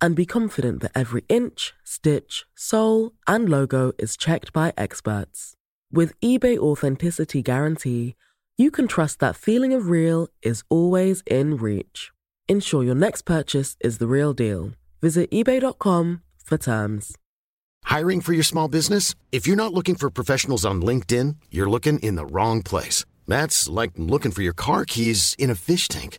and be confident that every inch, stitch, sole, and logo is checked by experts. With eBay Authenticity Guarantee, you can trust that feeling of real is always in reach. Ensure your next purchase is the real deal. Visit eBay.com for terms. Hiring for your small business? If you're not looking for professionals on LinkedIn, you're looking in the wrong place. That's like looking for your car keys in a fish tank.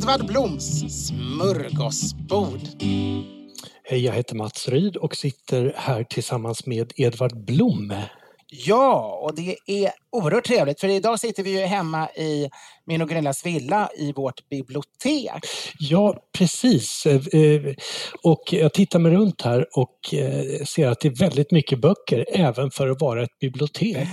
Edvard Bloms smörgåsbord. Hej, jag heter Mats Ryd och sitter här tillsammans med Edvard Blom. Ja, och det är oerhört trevligt för idag sitter vi ju hemma i min och Gunillas villa i vårt bibliotek. Ja, precis. Eh, och jag tittar mig runt här och eh, ser att det är väldigt mycket böcker även för att vara ett bibliotek.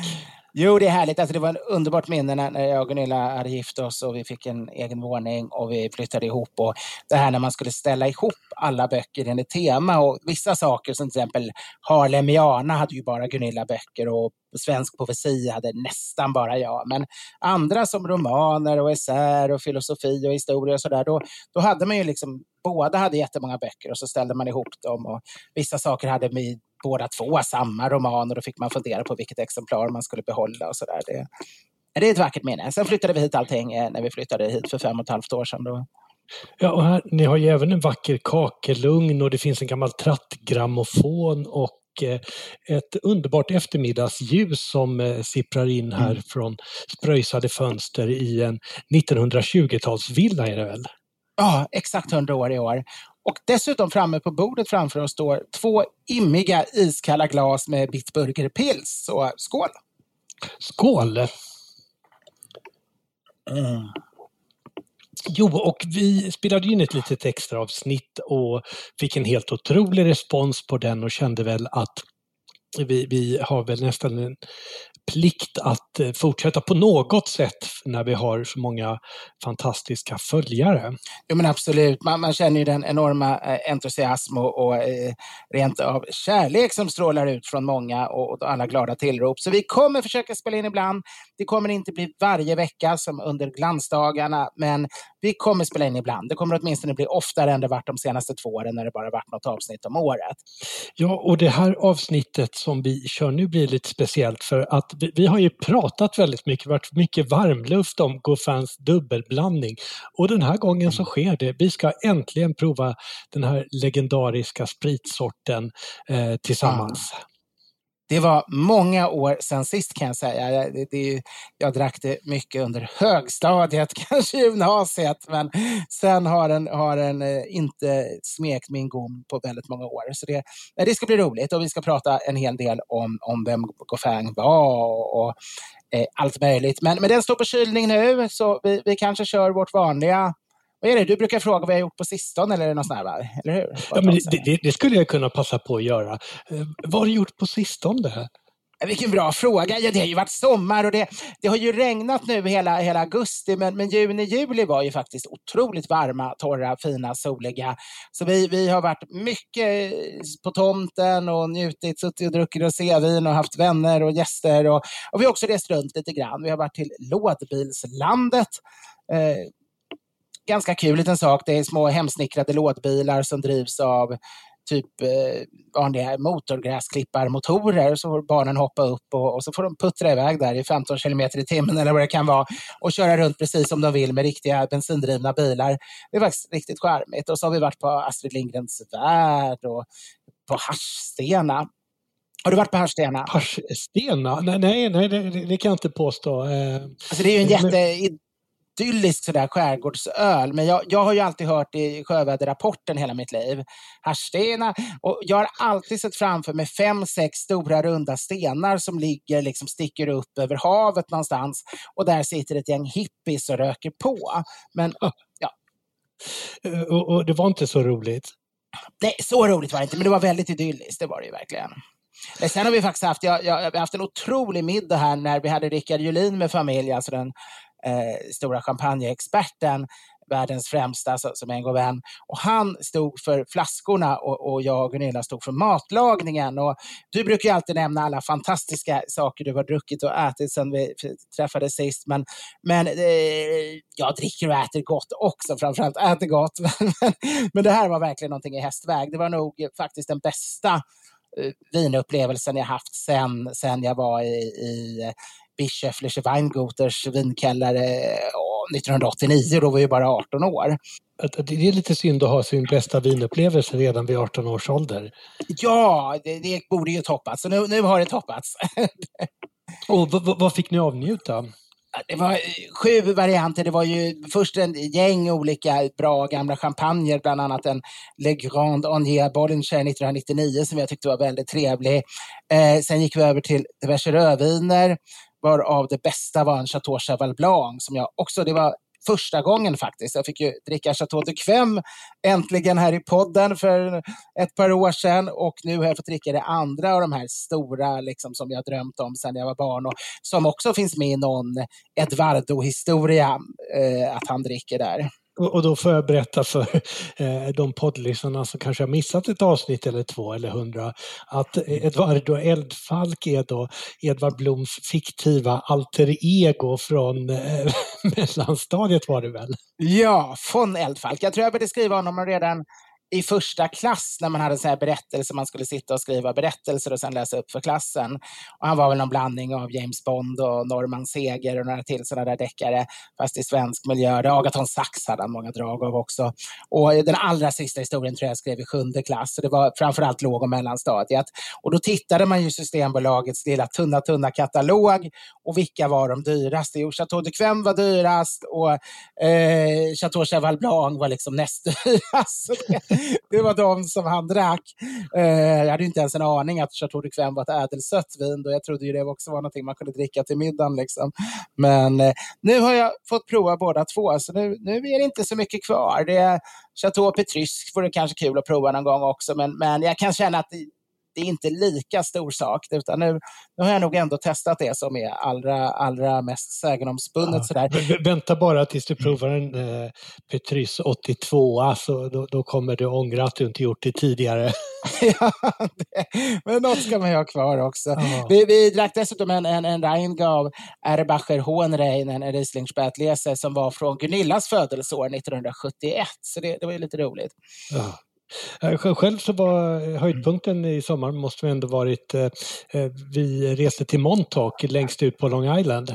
Jo, det är härligt. Alltså, det var ett underbart minne när jag och Gunilla hade gift oss och vi fick en egen våning och vi flyttade ihop. Och det här när man skulle ställa ihop alla böcker enligt tema och vissa saker som till exempel Harlemiana hade ju bara Gunilla böcker och svensk poesi hade nästan bara jag. Men andra som romaner och essäer och filosofi och historia och sådär, då, då hade man ju liksom båda hade jättemånga böcker och så ställde man ihop dem och vissa saker hade vi båda två samma roman och då fick man fundera på vilket exemplar man skulle behålla och sådär. Det, det är ett vackert minne. Sen flyttade vi hit allting eh, när vi flyttade hit för fem och ett halvt år sedan. Då. Ja, och här, ni har ju även en vacker kakelugn och det finns en gammal trattgrammofon och eh, ett underbart eftermiddagsljus som eh, sipprar in här mm. från spröjsade fönster i en 1920-talsvilla är det väl? Ja, exakt 100 år i år. Och dessutom framme på bordet framför oss står två immiga iskalla glas med Bitburger Pils. Så skål! Skål! Mm. Jo, och vi spelade in ett litet extra avsnitt och fick en helt otrolig respons på den och kände väl att vi, vi har väl nästan en plikt att eh, fortsätta på något sätt när vi har så många fantastiska följare. Jo men absolut, man, man känner ju den enorma eh, entusiasm och, och eh, rent av kärlek som strålar ut från många och, och, alla glada tillrop. Så vi kommer försöka spela in ibland. Det kommer inte bli varje vecka som under glansdagarna, men vi kommer spela in ibland. Det kommer åtminstone bli oftare än det varit de senaste två åren när det bara varit något avsnitt om året. Ja, och det här avsnittet som vi kör nu blir lite speciellt för att vi, vi har ju pratat väldigt mycket, varit mycket varmluft om GoFans dubbelblandning och den här gången så sker det. Vi ska äntligen prova den här legendariska spritsorten eh, tillsammans. Ja. Det var många år sedan sist kan jag säga. Det, det, jag drack det mycket under högstadiet, kanske gymnasiet, men sen har den, har den eh, inte smekt min gom på väldigt många år. Så det, eh, det ska bli roligt och vi ska prata en hel del om, om vem Gofang var och, och eh, allt möjligt. Men, men den står på kylning nu, så vi, vi kanske kör vårt vanliga vad är det? Du brukar fråga vad jag har gjort på sistone eller något sånt där, eller hur? Ja, men det, det, det, skulle jag kunna passa på att göra. Eh, vad har du gjort på sistone? Vilken bra fråga. Ja, det har ju varit sommar och det, det har ju regnat nu hela, hela augusti, men, men juni, juli var ju faktiskt otroligt varma, torra, fina, soliga. Så vi, vi har varit mycket på tomten och njutit, suttit och druckit rosévin och haft vänner och gäster. Och, och vi har också rest runt lite grann. Vi har varit till lådbilslandet. Eh, ganska kul liten sak. Det är små hemsnickrade lådbilar som drivs av typ eh, vanliga motorgräsklipparmotorer så får barnen hoppa upp och, och, så får de puttra iväg där i 15 kilometer i timmen eller vad det kan vara och köra runt precis som de vill med riktiga bensindrivna bilar. Det är faktiskt riktigt charmigt. Och så har vi varit på Astrid Lindgrens Värld och på Haschstena. Har du varit på Haschstena? Haschstena? Nej, nej, nej det, det, kan jag inte påstå. Eh, alltså det är ju en jätte idyllisk sådär skärgårdsöl. Men jag, jag har ju alltid hört i sjöväderrapporten hela mitt liv. Harstena. Och jag har alltid sett framför mig fem, sex stora runda stenar som ligger, liksom sticker upp över havet någonstans. Och där sitter ett gäng hippies och röker på. Men ja. Eh, och, och det var inte så roligt? Nej, så roligt var det inte, men det var väldigt idylliskt. Det var det ju verkligen. Men sen har vi faktiskt haft, jag, jag, vi haft en otrolig middag här när vi hade Rickard Julin med familj, alltså den eh, stora champagneexperten, världens främsta som är en god vän. Och han stod för flaskorna och, och jag och Gunilla stod för matlagningen. Och du brukar ju alltid nämna alla fantastiska saker du har druckit och ätit sedan vi träffades sist. Men, men eh, jag dricker och äter gott också, framförallt äter gott. men, men det här var verkligen någonting i hästväg. Det var nog faktiskt den bästa eh, vinupplevelsen jag haft sen, sen jag var i, i Bischöflische Weinguters vinkällare 1989, då var jag bara 18 år. Det är lite synd att ha sin bästa vinupplevelse redan vid 18 års ålder. Ja, det, det borde ju toppats. Så nu, nu har det toppats. Och vad fick ni avnjuta? Det var sju varianter. Det var ju först en gäng olika bra gamla champagner, bland annat en Le Grand Onier Bollinger 1999 som jag tyckte var väldigt trevlig. Eh, sen gick vi över till diverse rödviner av det bästa var en Chateau Cheval Blanc som jag också, det var första gången faktiskt. Jag fick ju dricka Chateau de Quem äntligen här i podden för ett par år sedan och nu har jag fått dricka det andra av de här stora liksom, som jag drömt om sedan jag var barn och som också finns med i någon Edvardo-historia eh, att han dricker där. Och då får jag berätta för eh, de poddlyssnarna som kanske har missat ett avsnitt eller två eller hundra att Edvardo Eldfalk är då Edvard Bloms fiktiva alter ego från eh, mellanstadiet var det väl? Ja, von Eldfalk. Jag tror jag började skriva honom redan i första klass när man hade så här berättelser, man skulle sitta och skriva berättelser och sen läsa upp för klassen. Och han var väl någon blandning av James Bond och Norman Seger och några till sådana där deckare, fast i svensk miljö. Agaton Sax hade han många drag av också. Och den allra sista historien tror jag skrev i sjunde klass, så det var framförallt låg och mellanstadiet. Och då tittade man ju Systembolagets lilla tunna, tunna katalog och vilka var de dyraste? Jo, Chateau de Quem var dyrast och eh, Chateau Cheval Blanc var liksom näst dyrast. det var de som han drack. Eh, jag hade inte ens en aning att Chateau de Quem var ett ädelsött vin. Då. Jag trodde ju det också var någonting man kunde dricka till middagen. Liksom. Men eh, nu har jag fått prova båda två, så nu, nu är det inte så mycket kvar. Det är Chateau Petrusque vore kanske kul att prova någon gång också, men, men jag kan känna att det är inte lika stor sak. Utan nu, nu har jag nog ändå testat det som är allra, allra mest sägenomspunnet. Ja, Vänta bara tills du provar en eh, Petrus 82, alltså, då, då kommer du ångra att du inte gjort det tidigare. ja, det, men något ska man ha kvar också. Ja. Vi, vi drack dessutom en, en, en Rheingau Erbacher Hohenrein, en Riesling som var från Gunillas födelseår 1971. Så det, det var ju lite roligt. Ja. Eh, själv så var höjdpunkten i sommar måste ändå varit, eh, eh, vi reste till Montauk längst ut på Long Island.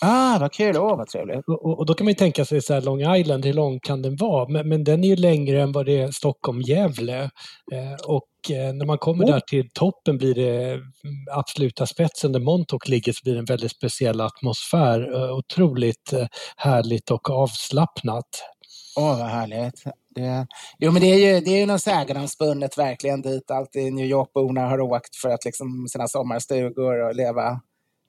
Ah, vad kul! Åh, vad trevligt. Och, och, då kan man ju tänka sig så här, Long Island, hur lång kan den vara? Men, men den är ju längre än vad det är Stockholm-Gävle. Eh, och när man kommer oh. där till toppen blir det mm, absoluta spetsen där Montauk ligger så blir det en väldigt speciell atmosfär. Otroligt härligt och avslappnat. Åh, oh, vad härligt. Det, jo, men det är ju, det är ju något sägenomspunnet verkligen dit alltid New York-borna har åkt för att liksom sina sommarstugor och leva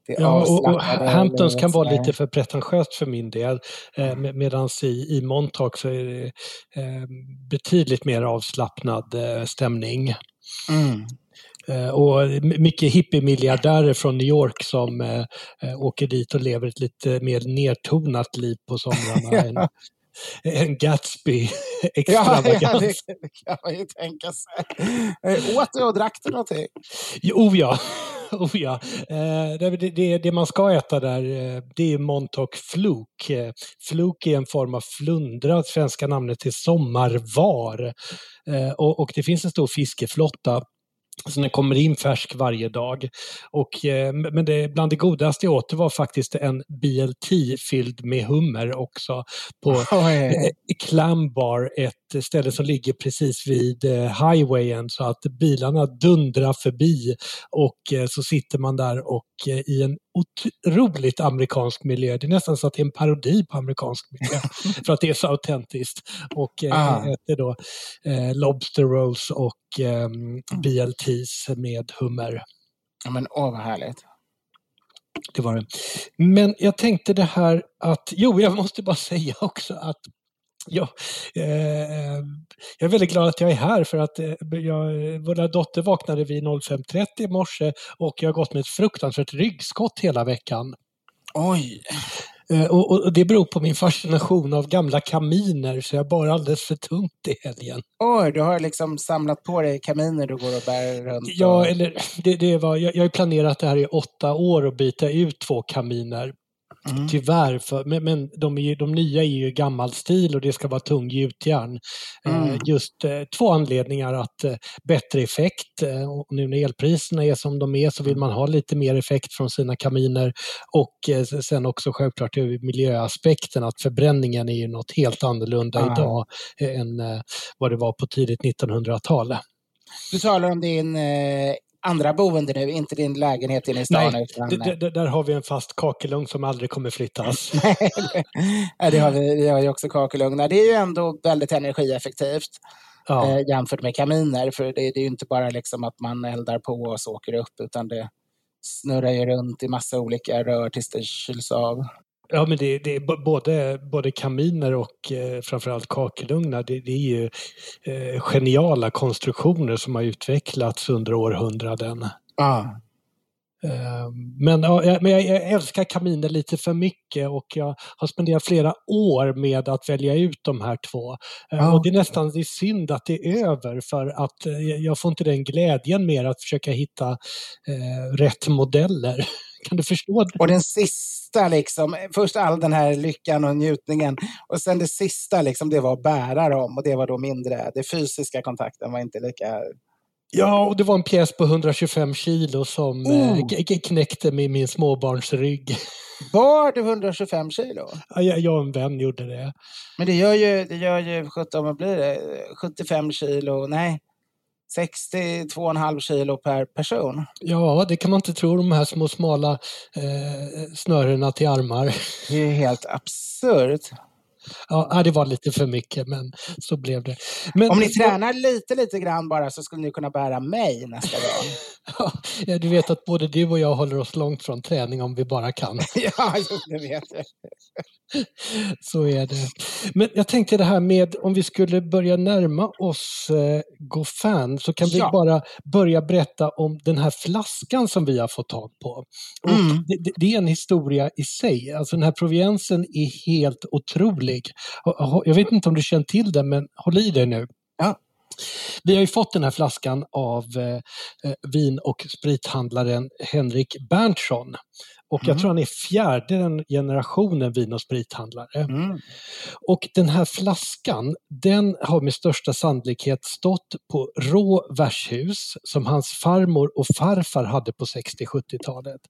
Ja, och, och Hamptons kan vara lite för pretentiöst för min del. Eh, Medan i, i Montauk så är det eh, betydligt mer avslappnad eh, stämning. Mm. Eh, och mycket hippie-miljardärer från New York som eh, eh, åker dit och lever ett lite mer nertonat liv på somrarna. en, en Gatsby-extravagans. Ja, ja, det, det kan man ju tänka sig. Eh, Åt du och drack du någonting? Jo, ja. Oh ja. Eh, det, det, det, man ska äta där eh, det är Montauk fluk. Fluk är en form av flundra, svenska namnet till sommarvar. Och, och det finns en stor fiskeflotta så den kommer in färsk varje dag. Och, eh, men det, bland det godaste jag åt var faktiskt en BLT fylld med hummer också. På eh, Clambar, ett ställe som ligger precis vid eh, highwayen så att bilarna dundrar förbi och eh, så sitter man där och i en otroligt amerikansk miljö. Det är nästan så att det är en parodi på amerikansk miljö för att det är så autentiskt. Och eh, Ah. äter då eh, Lobster Rolls och eh, BLTs med hummer. Ja, men åh, vad härligt. Det var det. Men jag tänkte det här att, jo jag måste bara säga också att Ja, eh, jag är väldigt glad att jag är här för att eh, jag, vår dotter vaknade vid 05.30 i morse och jag har gått med ett fruktansvärt ryggskott hela veckan. Oj. Eh, och, och det beror på min fascination av gamla kaminer så jag bar alldeles för tungt i helgen. Oj, du har liksom samlat på dig kaminer du går och bär runt. Ja, och... eller det, det var, jag, jag har planerat det här i åtta år och byta ut två kaminer. Mm. Tyvärr, för, men, men de, ju, de nya är ju gammal stil och det ska vara tung gjutjärn. Eh, Mm. just eh, två anledningar att eh, bättre effekt eh, och nu när elpriserna är som de är så vill man ha lite mer effekt från sina kaminer och eh, sen också självklart miljöaspekten att förbränningen är ju något helt annorlunda Ah. idag eh, än eh, vad det var på tidigt 1900-tal. Du talar om din eh, andra boende nu, inte din lägenhet inne i stan. Nej, utan, d- där har vi en fast kakelugn som aldrig kommer flyttas. Nej, det har vi, vi har ju också kakelugnar. Det är ju ändå väldigt energieffektivt Ja. eh, jämfört med kaminer. För det, är ju inte bara liksom att man eldar på och så åker upp, utan det snurrar ju runt i massa olika rör tills det kyls av. Ja, men det, det är både, både kaminer och eh, framförallt kakelugnar. Det, det är ju eh, geniala konstruktioner som har utvecklats under århundraden. Ja. Eh, men ja, men jag, jag älskar kaminer lite för mycket och jag har spenderat flera år med att välja ut de här två. Eh, Ja. Och det är nästan det är synd att det är över för att eh, jag får inte den glädjen mer att försöka hitta eh, rätt modeller. Kan du förstå? det? Och den sista, liksom, först all den här lyckan och njutningen och sen det sista, liksom, det var att bära dem och det var då mindre. Den fysiska kontakten var inte lika... Ja, och det var en pjäs på 125 kilo som eh, Oh. knäckte mig min småbarnsrygg. Bar du 125 kilo? Ja, jag och en vän gjorde det. Men det gör ju, det gör ju 17, vad blir det? 75 kilo, nej, 62,5 kilo per person. Ja, det kan man inte tro, de här små smala eh, snörena till armar. Det är ju helt absurt. Ja, det var lite för mycket, men så blev det. Men, Om ni tränar lite, lite grann bara så skulle ni kunna bära mig nästa gång. Ja, du vet att både du och jag håller oss långt från träning om vi bara kan. ja, jo, det vet jag. Så är det. Men jag tänkte det här med om vi skulle börja närma oss eh, GoFan så kan vi Ja. bara börja berätta om den här flaskan som vi har fått tag på. Mm. det, det- det är en historia i sig. Alltså den här proviensen är helt otrolig. Och- Jag vet inte om du känner till den, men håll i dig nu. Ja. Vi har ju fått den här flaskan av eh, eh, vin och sprithandlaren Henrik Berntsson. Och jag Mm. tror han är fjärde generationen vin och sprithandlare. Mm. Och den här flaskan, den har med största sannolikhet stått på rå värdshus som hans farmor och farfar hade på 60-70-talet.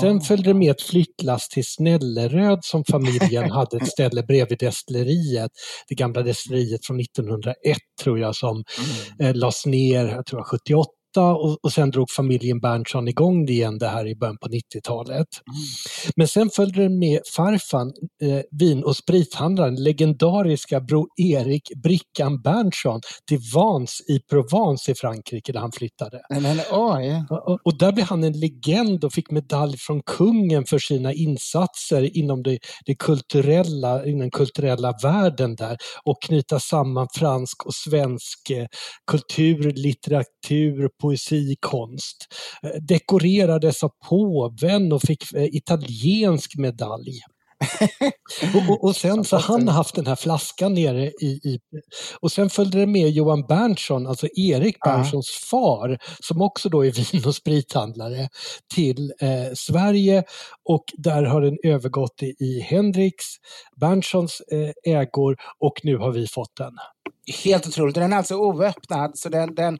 Sen Oh. följde det med ett flyttlass till Snälleröd som familjen hade ett ställe bredvid destilleriet. Det gamla destilleriet från 1901 tror jag som eh, lades ner, jag tror det var 78 och, och sen drog familjen Berntsson igång det igen det här i början på 90-talet. Men sen följde det med farfan, eh, vin och sprithandlaren, legendariska Bror Erik Brickan Berntsson till Vans i Provence i Frankrike där han flyttade. Men oj. Och, och- och där blev han en legend och fick medalj från kungen för sina insatser inom det, det kulturella, inom den kulturella världen där och knyta samman fransk och svensk eh, kultur, litteratur, poesikonst. Eh, dekorerades av påven och fick eh, italiensk medalj. och, och, och, sen så han haft den här flaskan nere i, i och sen följde det med Johan Berntsson, alltså Erik Berntssons ja. far, som också då är vin och sprithandlare, till eh, Sverige och där har den övergått i, i Henriks Berntssons eh, ägor och nu har vi fått den. Helt otroligt, den är alltså oöppnad så den, den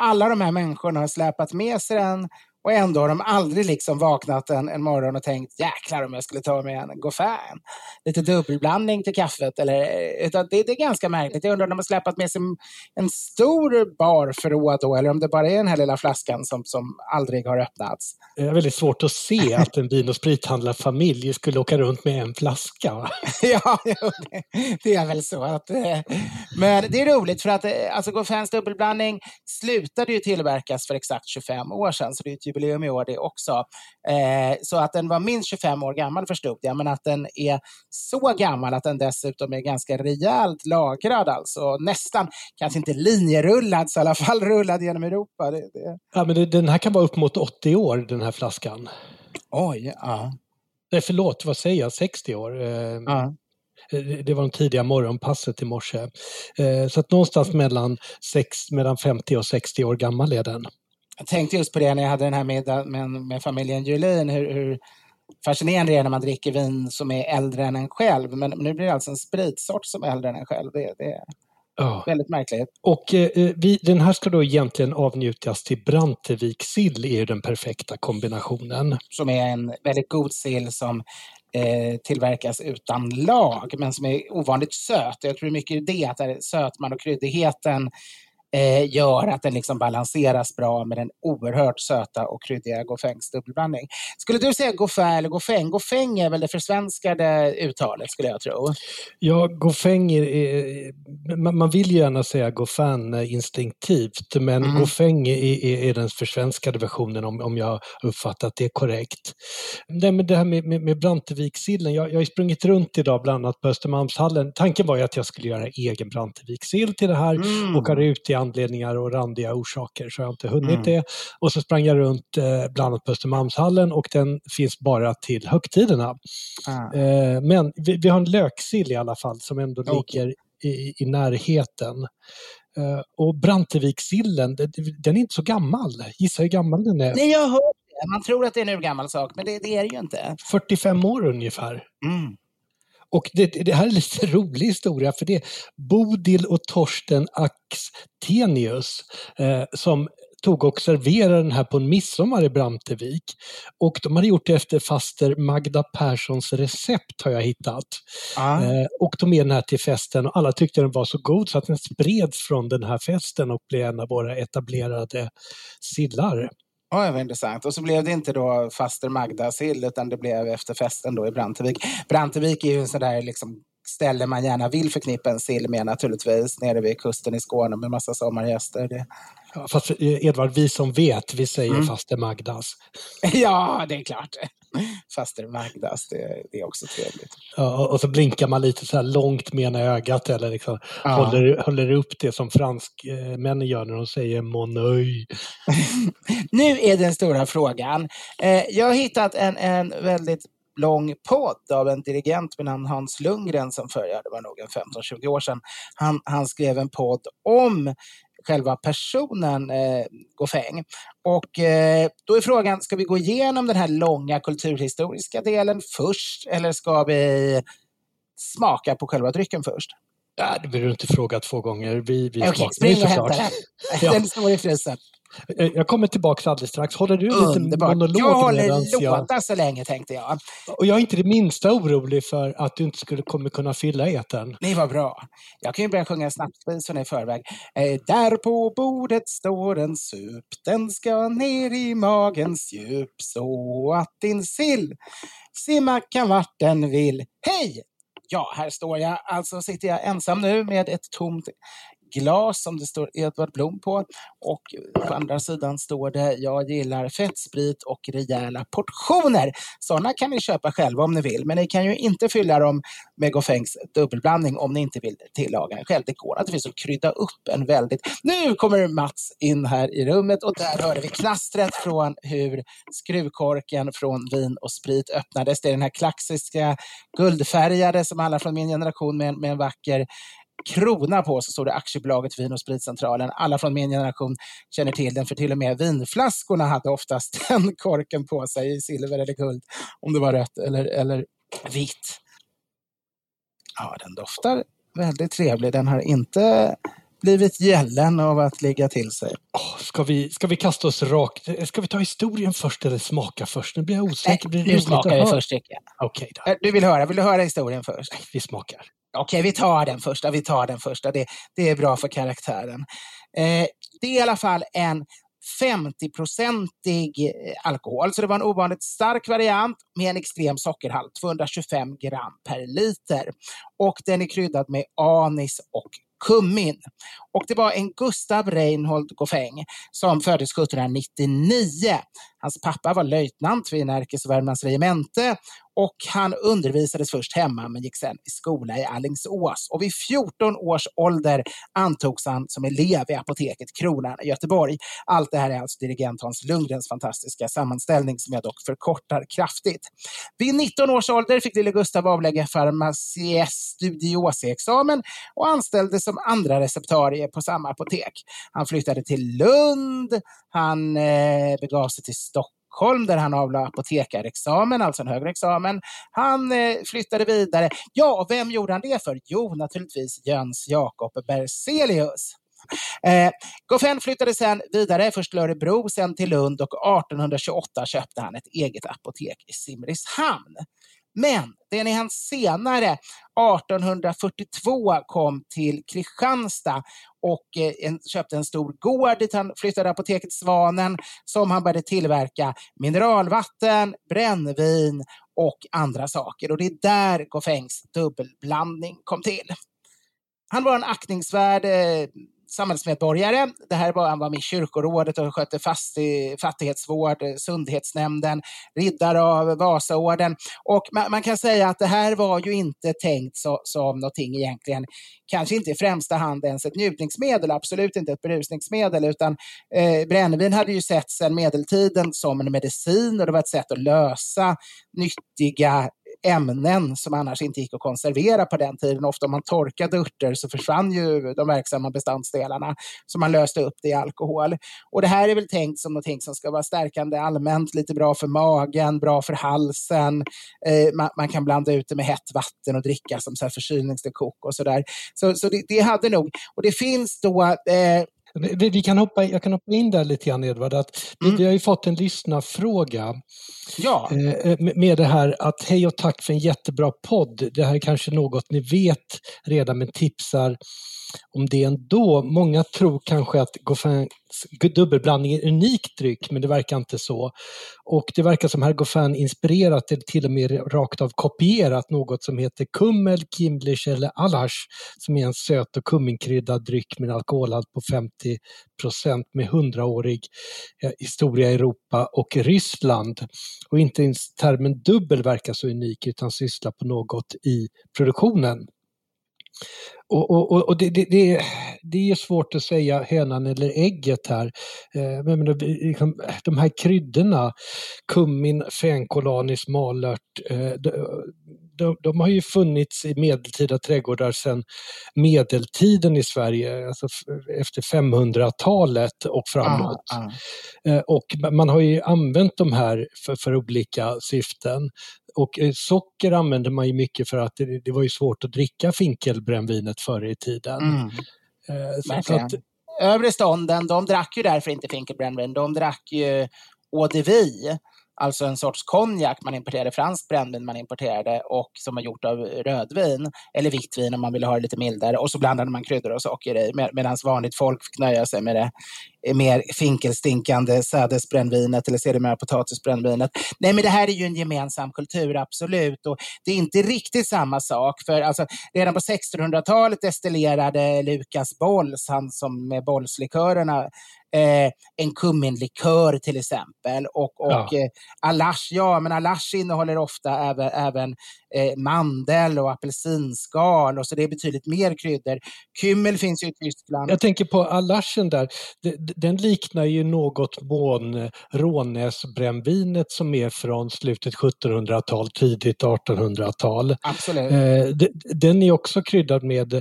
alla de här människorna har släpat med sig den och ändå har de aldrig liksom vaknat en, en morgon och tänkt jäklar om jag skulle ta mig en Goffin. Lite dubbelblandning till kaffet. Eller, utan det, det är ganska märkligt. Jag undrar om de har släpat med sig en stor barförråd då eller om det bara är den här lilla flaskan som, som aldrig har öppnats. Det är väldigt svårt att se att en vin och sprithandlarfamilj skulle åka runt med en flaska. ja, det, det är väl så. Att, eh, men det är roligt för att eh, alltså Goffins dubbelblandning slutade ju tillverkas för exakt 25 år sedan. Så det är jubileum i år det också. Eh, så att den var minst 25 år gammal förstod jag, men att den är så gammal att den dessutom är ganska rejält lagrad alltså. Nästan, kanske inte linjerullad, så i alla fall rullad genom Europa. Det, det... Ja, men det, den här kan vara upp mot 80 år, den här flaskan. Oj, ja. Nej, förlåt, vad säger jag, 60 år? Eh, ja. Det var de tidiga morgonpasset i morse. Eh, så att någonstans mellan, sex, mellan 50 och 60 år gammal är den. Jag tänkte just på det när jag hade den här middagen med, med familjen Julin, hur, hur fascinerande det är när man dricker vin som är äldre än en själv. Men nu blir det alltså en spritsort som är äldre än en själv. Det, det är väldigt märkligt. Och eh, vi, den här ska då egentligen avnjutas till Brantevik sill är den perfekta kombinationen. Som är en väldigt god sill som eh, tillverkas utan lag men som är ovanligt söt. Jag tror mycket det att sötman och kryddigheten eh, gör att den liksom balanseras bra med den oerhört söta och kryddiga Goffengs dubbelblandning. Skulle du säga Goffin eller Goffeng? Goffeng är väl det försvenskade uttalet skulle jag tro. Ja, Goffeng är, är man vill gärna säga Goffin instinktivt, men mm. Goffeng är, är, är, den försvenskade versionen om, om jag uppfattat det korrekt. Det, med det här med, med, med Branteviksillen, jag, jag har sprungit runt idag bland annat på Östermalmshallen. Tanken var ju att jag skulle göra egen Branteviksill till det här, mm. åka ut i anledningar och randiga orsaker så jag har inte hunnit mm. det. Och så sprang jag runt eh, bland annat på Östermalmshallen och den finns bara till högtiderna. Ah. Eh, men vi, vi, har en löksill i alla fall som ändå okay. ligger i, i närheten. Uh, och Brantevikssillen, den är inte så gammal. Gissa hur gammal den är? Nej, jag hört det. Man tror att det är en urgammal sak, men det, det är det ju inte. 45 år ungefär. Mm. Och det, det, här är lite rolig historia för det är Bodil och Torsten Axtenius eh, som tog och serverade den här på en midsommar i Brantevik. Och de hade gjort det efter faster Magda Perssons recept har jag hittat. Ah. Eh, och tog med den här till festen och alla tyckte den var så god så att den spreds från den här festen och blev en av våra etablerade sillar. Oj, vad intressant. Och så blev det inte då faster Magda sill utan det blev efter festen då i Brantevik. Brantevik är ju en sån där liksom ställe man gärna vill förknippa en sill med naturligtvis, nere vid kusten i Skåne med massa sommargäster. Det... Ja, fast eh, Edvard, vi som vet, vi säger mm. faster Magdas. ja, det är klart. Faster Magdas, det, det, är också trevligt. Ja, och så blinkar man lite så här långt med ena ögat eller liksom ja. håller, håller upp det som franskmännen gör när de säger mon Nu är den stora frågan. Eh, jag har hittat en, en väldigt lång podd av en dirigent med namn Hans Lundgren som för, ja, det var nog en 15-20 år sedan. Han, han skrev en podd om själva personen eh, Goffeng. Och eh, då är frågan, ska vi gå igenom den här långa kulturhistoriska delen först eller ska vi smaka på själva drycken först? Ja, det behöver du inte fråga två gånger. Vi, vi Okej, spring och hämta den. Den står i frysen. Eh, jag kommer tillbaka alldeles strax. Håller du en liten monolog? Jag håller låda jag... så länge tänkte jag. Och jag är inte det minsta orolig för att du inte skulle kommer kunna fylla eten. Nej, vad bra. Jag kan ju börja sjunga snapsvisorna i förväg. Eh, där på bordet står en sup, den ska ner i magens djup så att din sill simma kan vart den vill. Hej! Ja, här står jag. Alltså sitter jag ensam nu med ett tomt glas som det står Edvard Blom på. Och på andra sidan står det Jag gillar fettsprit och rejäla portioner. Sådana kan ni köpa själva om ni vill, men ni kan ju inte fylla dem med Goffengs dubbelblandning om ni inte vill tillaga den själv. Det går naturligtvis att krydda upp en väldigt... Nu kommer Mats in här i rummet och där hörde vi knastret från hur skruvkorken från vin och sprit öppnades. Det är den här klassiska guldfärgade som alla från min generation med, med en vacker krona på så står det aktiebolaget Vin och spritcentralen. Alla från min generation känner till den, för till och med vinflaskorna hade oftast den korken på sig i silver eller guld, om det var rött eller, eller vitt. Ja, den doftar väldigt trevlig. Den har inte blivit gällen av att ligga till sig. Oh, ska, vi, ska vi kasta oss rakt? Ska vi ta historien först eller smaka först? Nu blir jag osäker. Nej, nu smakar vi först, tycker jag. Okay, då. Du vill höra, vill du höra historien först? Nej, vi smakar. Okej, vi tar den första. Vi tar den första. Det, det är bra för karaktären. Eh, det är i alla fall en 50-procentig eh, alkohol, så det var en ovanligt stark variant med en extrem sockerhalt, 225 gram per liter. Och den är kryddad med anis och kummin. Och det var en Gustav Reinhold Goffeng som föddes 1799. Hans pappa var löjtnant vid Närkes och Värmlands regemente och han undervisades först hemma men gick sen i skola i Allingsås. Och vid 14 års ålder antogs han som elev i apoteket Kronan i Göteborg. Allt det här är alltså dirigent Hans Lundgrens fantastiska sammanställning som jag dock förkortar kraftigt. Vid 19 års ålder fick lille Gustav avlägga farmacies studioseexamen och anställdes som andra receptarie på samma apotek. Han flyttade till Lund, han eh, begav sig till Stockholm där han avlade apotekarexamen, alltså en högre examen. Han eh, flyttade vidare. Ja, vem gjorde han det för? Jo, naturligtvis Jöns Jakob Berzelius. Eh, Goffin flyttade sedan vidare, först till Örebro, sen till Lund och 1828 köpte han ett eget apotek i Simrishamn. Men det är när han senare, 1842, kom till Kristianstad och eh, en, köpte en stor gård dit han flyttade apoteket Svanen som han började tillverka mineralvatten, brännvin och andra saker. Och det är där Goffengs dubbelblandning kom till. Han var en aktningsvärd eh, samhällsmedborgare. Det här var, han var med i kyrkorådet och skötte fastig, fattighetsvård, sundhetsnämnden, riddare av Vasaorden. Och man, man, kan säga att det här var ju inte tänkt så, som någonting egentligen, kanske inte i främsta hand ens ett njutningsmedel, absolut inte ett berusningsmedel, utan eh, brännvin hade ju setts sedan medeltiden som en medicin och det var ett sätt att lösa nyttiga ämnen som annars inte gick att konservera på den tiden. Ofta om man torkade örter så försvann ju de verksamma beståndsdelarna, så man löste upp det i alkohol. Och det här är väl tänkt som någonting som ska vara stärkande allmänt, lite bra för magen, bra för halsen. Eh, man, man, kan blanda ut det med hett vatten och dricka som så här förkylningsdekok och sådär. Så, så det, det, hade nog, och det finns då eh, vi kan hoppa, jag kan hoppa in där lite grann Edvard, att mm. vi har ju fått en lyssnarfråga ja. Eh, med det här att hej och tack för en jättebra podd. Det här är kanske något ni vet redan men tipsar om det ändå. Många tror kanske att Goffins dubbelblandning är en unik dryck, men det verkar inte så. Och det verkar som herr Goffin inspirerat eller till och med rakt av kopierat något som heter Kummel, Kimlish eller Alash som är en söt och kumminkryddad dryck med en alkoholhalt på 50 procent med hundraårig eh, historia i Europa och Ryssland. Och inte ens termen dubbel verkar så unik utan sysslar på något i produktionen. Och, och, och det, det, det, det, är svårt att säga hönan eller ägget här. Eh, men liksom, de här kryddorna, kummin, fänkolanis, malört, eh, de, de, har ju funnits i medeltida trädgårdar sedan medeltiden i Sverige, alltså efter 500-talet och framåt. Ah, ah. Och man har ju använt de här för, för olika syften. Och eh, socker använde man ju mycket för att det, det var ju svårt att dricka finkelbrännvinet förr i tiden. Mm. Eh, så, att, Övre stånden, de drack ju därför inte finkelbrännvin, de drack ju eau de vie alltså en sorts konjak man importerade, franskt brännvin man importerade och som var gjort av rödvin eller vitt vin om man ville ha det lite mildare och så blandade man kryddor och socker i med, medan vanligt folk fick nöja sig med det eh, mer finkelstinkande sädesbrännvinet eller sedermera potatisbrännvinet. Nej, men det här är ju en gemensam kultur, absolut. Och det är inte riktigt samma sak. För alltså, redan på 1600-talet destillerade Lukas Bolls, han som med Bollslikörerna, eh, en kumminlikör till exempel. Och, och ja. eh, Alash, ja men Alash innehåller ofta även, även eh, mandel och apelsinskal och så det är betydligt mer kryddor. Kümmel finns ju i Tyskland. Jag tänker på Alashen där, den liknar ju något mån Rånäsbrännvinet som är från slutet 1700-tal, tidigt 1800-tal. Absolut. Eh, den är också kryddad med eh,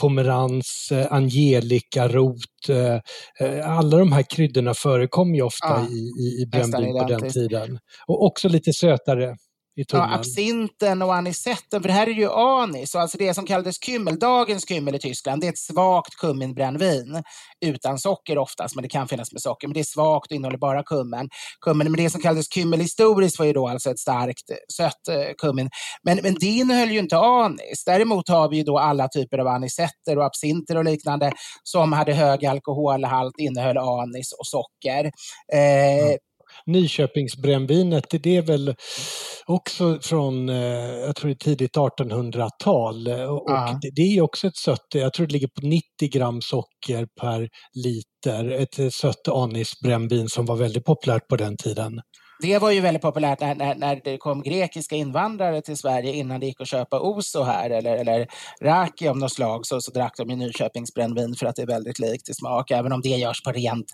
pomerans, eh, angelika-rot, alla de här kryddorna förekom ju ofta ja, i, i, i brännvin på den tiden. Och också lite sötare i Ja, absinten och anisetten, för det här är ju anis, alltså det som kallades kymmel, dagens kymmel i Tyskland, det är ett svagt kumminbrännvin utan socker oftast, men det kan finnas med socker, men det är svagt och innehåller bara kummen. kummen. Men det som kallades kymmel historiskt var ju då alltså ett starkt sött eh, kummin. Men, men det innehöll ju inte anis. Däremot har vi ju då alla typer av anisetter och absinter och liknande som hade hög alkoholhalt, innehöll anis och socker. Eh, mm. Nyköpingsbrännvinet, det är väl också från, eh, jag tror tidigt 1800-tal. Och det är också ett sött, jag tror det ligger på 90 gram socker per liter. Ett sött anisbrännvin som var väldigt populärt på den tiden. Det var ju väldigt populärt när, när, när, det kom grekiska invandrare till Sverige innan det gick att köpa Oso här eller, eller Raki av något slag så, så drack de ju Nyköpingsbrännvin för att det är väldigt likt i smak, även om det görs på rent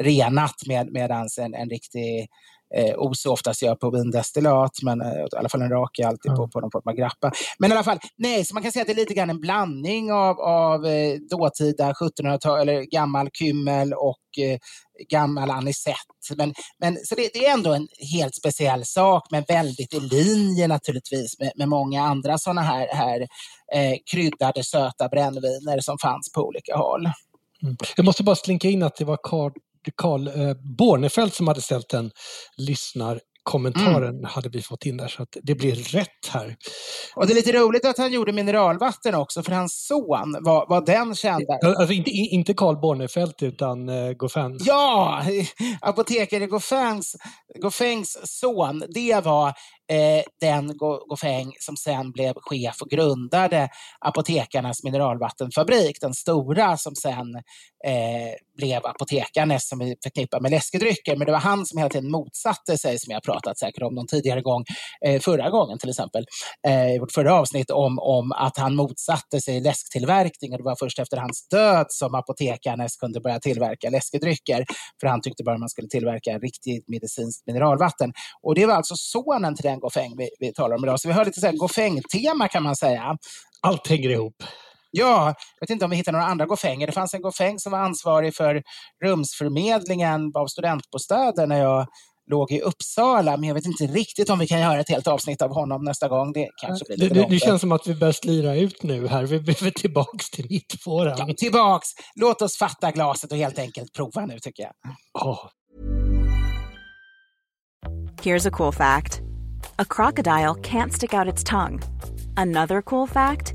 renat med, medans en, en riktig eh, Oso oftast gör på vindestillat, men eh, i alla fall en rak är alltid på, på någon form av grappa. Men i alla fall, nej, så man kan säga att det är lite grann en blandning av, av eh, dåtida 1700-tal, eller gammal kymmel och eh, gammal anisett. Men, men, så det, det, är ändå en helt speciell sak, men väldigt i linje naturligtvis med, med många andra sådana här, här eh, kryddade söta brännviner som fanns på olika håll. Mm. Jag måste bara slinka in att det var Carl Carl eh, Bornefelt som hade ställt en lyssnar kommentaren mm. hade vi fått in där så att det blir rätt här. Och det är lite roligt att han gjorde mineralvatten också för hans son var, var den kända. Alltså inte, inte Carl Bornefelt utan uh, Goffin. Ja, apotekare Goffins, Goffins son, det var eh, den Goffeng som sen blev chef och grundade Apotekarnas mineralvattenfabrik, den stora som sen eh, blev Apotekarnes som vi förknippar med läskedrycker. Men det var han som hela tiden motsatte sig, som jag pratat säkert om någon tidigare gång, eh, förra gången till exempel, eh, i vårt förra avsnitt, om, om att han motsatte sig läsktillverkning och det var först efter hans död som Apotekarnes kunde börja tillverka läskedrycker. För han tyckte bara man skulle tillverka riktigt medicinskt mineralvatten. Och det var alltså sonen till den Goffeng vi, vi talar om idag. Så vi har lite Goffeng-tema kan man säga. Allt hänger ihop. Ja, jag vet inte om vi hittar några andra Goffänger. Det fanns en Goffäng som var ansvarig för rumsförmedlingen av studentbostäder när jag låg i Uppsala, men jag vet inte riktigt om vi kan göra ett helt avsnitt av honom nästa gång. Det, kanske blir lite det, det, känns som att vi börjar slira ut nu här. Vi behöver tillbaks till mittfåran. Ja, tillbaks! Låt oss fatta glaset och helt enkelt prova nu, tycker jag. Oh. Here's a cool fact. A crocodile can't stick out its tongue. Another cool fact.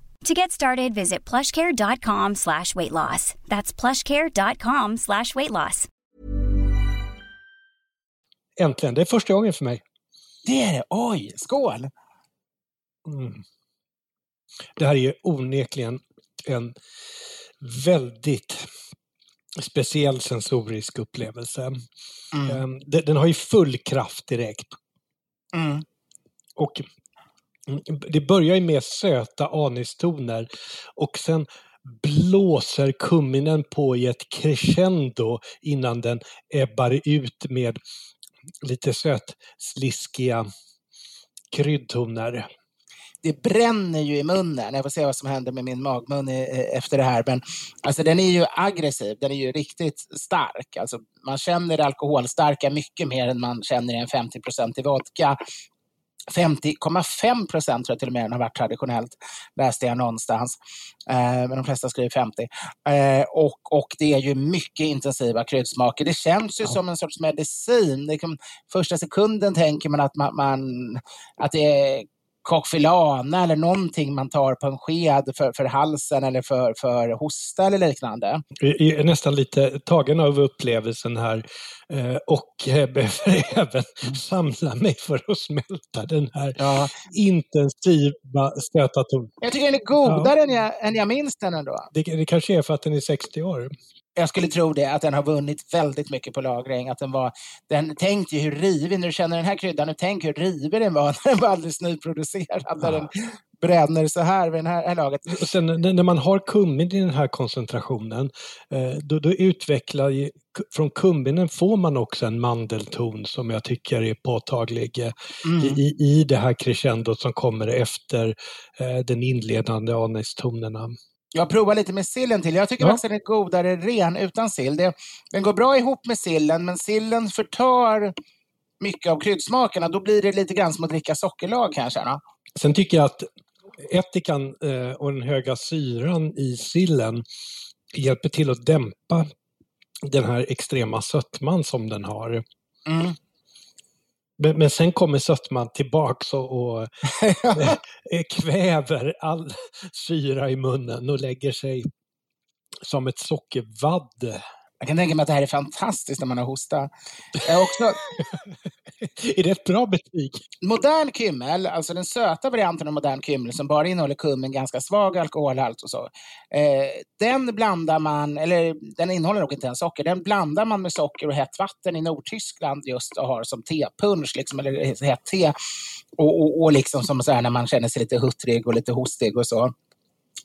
To get started, visit plushcare.com slash weight loss. That's plushcare.com slash weight loss. Äntligen, det är första gången för mig. Det är det? Oj, skål! Mm. Det här är ju onekligen en väldigt speciell sensorisk upplevelse. Mm. Ehm, Den, den har ju full kraft direkt. Mm. Och det börjar ju med söta anistoner och sen blåser kumminen på i ett crescendo innan den ebbar ut med lite sötsliskiga kryddtoner. det bränner ju i munnen. Jag får se vad som händer med min magmun eh, efter det här. Men alltså, den är ju aggressiv, den är ju riktigt stark. Alltså, man känner det alkoholstarka mycket mer än man känner i en 50-procentig vodka. 50,5 procent tror jag till och med den har varit traditionellt, läste jag någonstans. Eh, men de flesta skriver 50. Eh, och, och det är ju mycket intensiva kryddsmaker. Det känns ju som en sorts medicin. Kan, första sekunden tänker man att, man, man, att det är kokfilana eller någonting man tar på en sked för, för halsen eller för, för hosta eller liknande. Jag är nästan lite tagen av upplevelsen här eh, och eh, behöver även samla mig för att smälta den här Ja. intensiva stöta ton. Jag tycker den är godare än, jag, än jag minns den ändå. Det, det kanske är för att den är 60 år. Jag skulle tro det, att den har vunnit väldigt mycket på lagring. Att den var, den, tänk ju hur rivig, när du känner den här kryddan, nu tänk hur rivig den var när den var alldeles nyproducerad. När den bränner så här vid det här, här laget. Och sen när man har kummin i den här koncentrationen, eh, då, då utvecklar ju, från kumminen får man också en mandelton som jag tycker är påtaglig eh, Mm. i, i, i det här crescendot som kommer efter eh, den inledande anistonerna. Jag provar lite med sillen till. Jag tycker Ja. faktiskt att den är godare ren utan sill. Det, den går bra ihop med sillen, men sillen förtar mycket av kryddsmakerna. Då blir det lite grann som att dricka sockerlag kan jag känna. Sen tycker jag att ättikan eh, och den höga syran i sillen hjälper till att dämpa den här extrema sötman som den har. Mm. Men, men sen kommer sötman tillbaks och, och eh, kväver all syra i munnen och lägger sig som ett sockervadd. Jag kan tänka mig att det här är fantastiskt när man har hosta. Har också, är det ett bra betyg? modern kymmel, alltså den söta varianten av modern kymmel som bara innehåller kummin, ganska svag alkoholhalt och så. Eh, den blandar man, eller den innehåller nog inte ens socker, den blandar man med socker och hett vatten i Nordtyskland just och har som tepunsch, liksom, eller hett te. Och, och, och liksom som så här när man känner sig lite huttrig och lite hostig och så.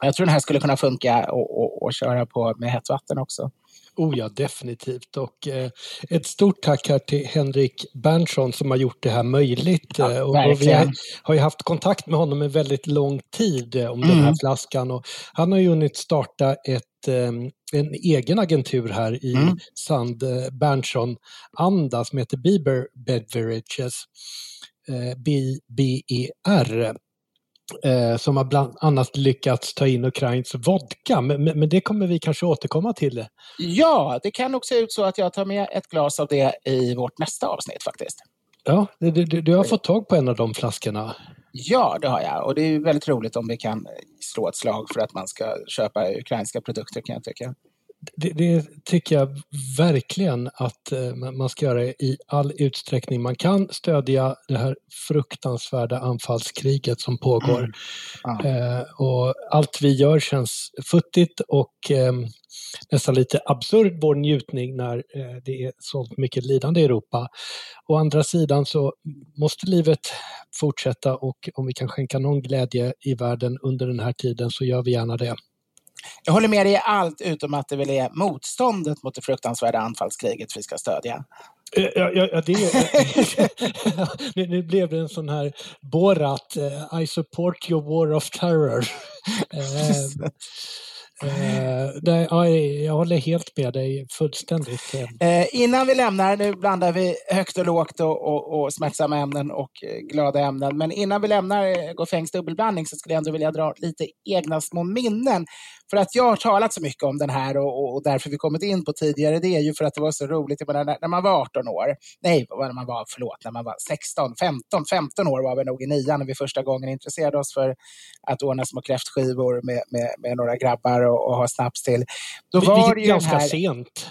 Jag tror den här skulle kunna funka och, och, och köra på med hett vatten också. Oh ja, definitivt. Och eh, ett stort tack här till Henrik Berntsson som har gjort det här möjligt. Ja, Eh, och, och vi har, har ju haft kontakt med honom en väldigt lång tid eh, om den Mm. här flaskan. Och han har ju hunnit starta ett, eh, en egen agentur här i Mm. Sand Berntsson-anda som heter Bieber Beverages. B-E-R. Eh, som har bland annat lyckats ta in ukrainsk vodka. Men, men, det kommer vi kanske återkomma till. Ja, det kan nog se ut så att jag tar med ett glas av det i vårt nästa avsnitt faktiskt. Ja, du, du, du har fått tag på en av de flaskorna. Ja, det har jag. Och det är väldigt roligt om vi kan slå ett slag för att man ska köpa ukrainska produkter kan jag tycka. Det, det tycker jag verkligen att eh, man ska göra i all utsträckning man kan. Stödja det här fruktansvärda anfallskriget som pågår. Mm. Ja. Eh, och allt vi gör känns futtigt och eh, nästan lite absurd vår njutning när eh, det är så mycket lidande i Europa. Å andra sidan så måste livet fortsätta och om vi kan skänka någon glädje i världen under den här tiden så gör vi gärna det. Jag håller med dig i allt utom att det väl är motståndet mot det fruktansvärda anfallskriget vi ska stödja. Eh, Ja, ja, ja, det, nu, nu blev det en sån här Borat, eh, I support your war of terror. Eh, nej, jag håller helt med dig fullständigt. Eh. eh, innan vi lämnar, nu blandar vi högt och lågt och, och, och smärtsamma ämnen och eh, glada ämnen, men innan vi lämnar eh, Goffengs dubbelblandning så skulle jag ändå vilja dra lite egna små minnen. För att jag har talat så mycket om den här och, och därför vi kommit in på tidigare, det är ju för att det var så roligt menar, när, när man var 18 år, nej, när man var, förlåt, när man var 16, 15, 15 år var vi nog i nian när vi första gången intresserade oss för att ordna små kräftskivor med, med, med några grabbar och, och ha snaps till. Då var det ju ganska här... sent.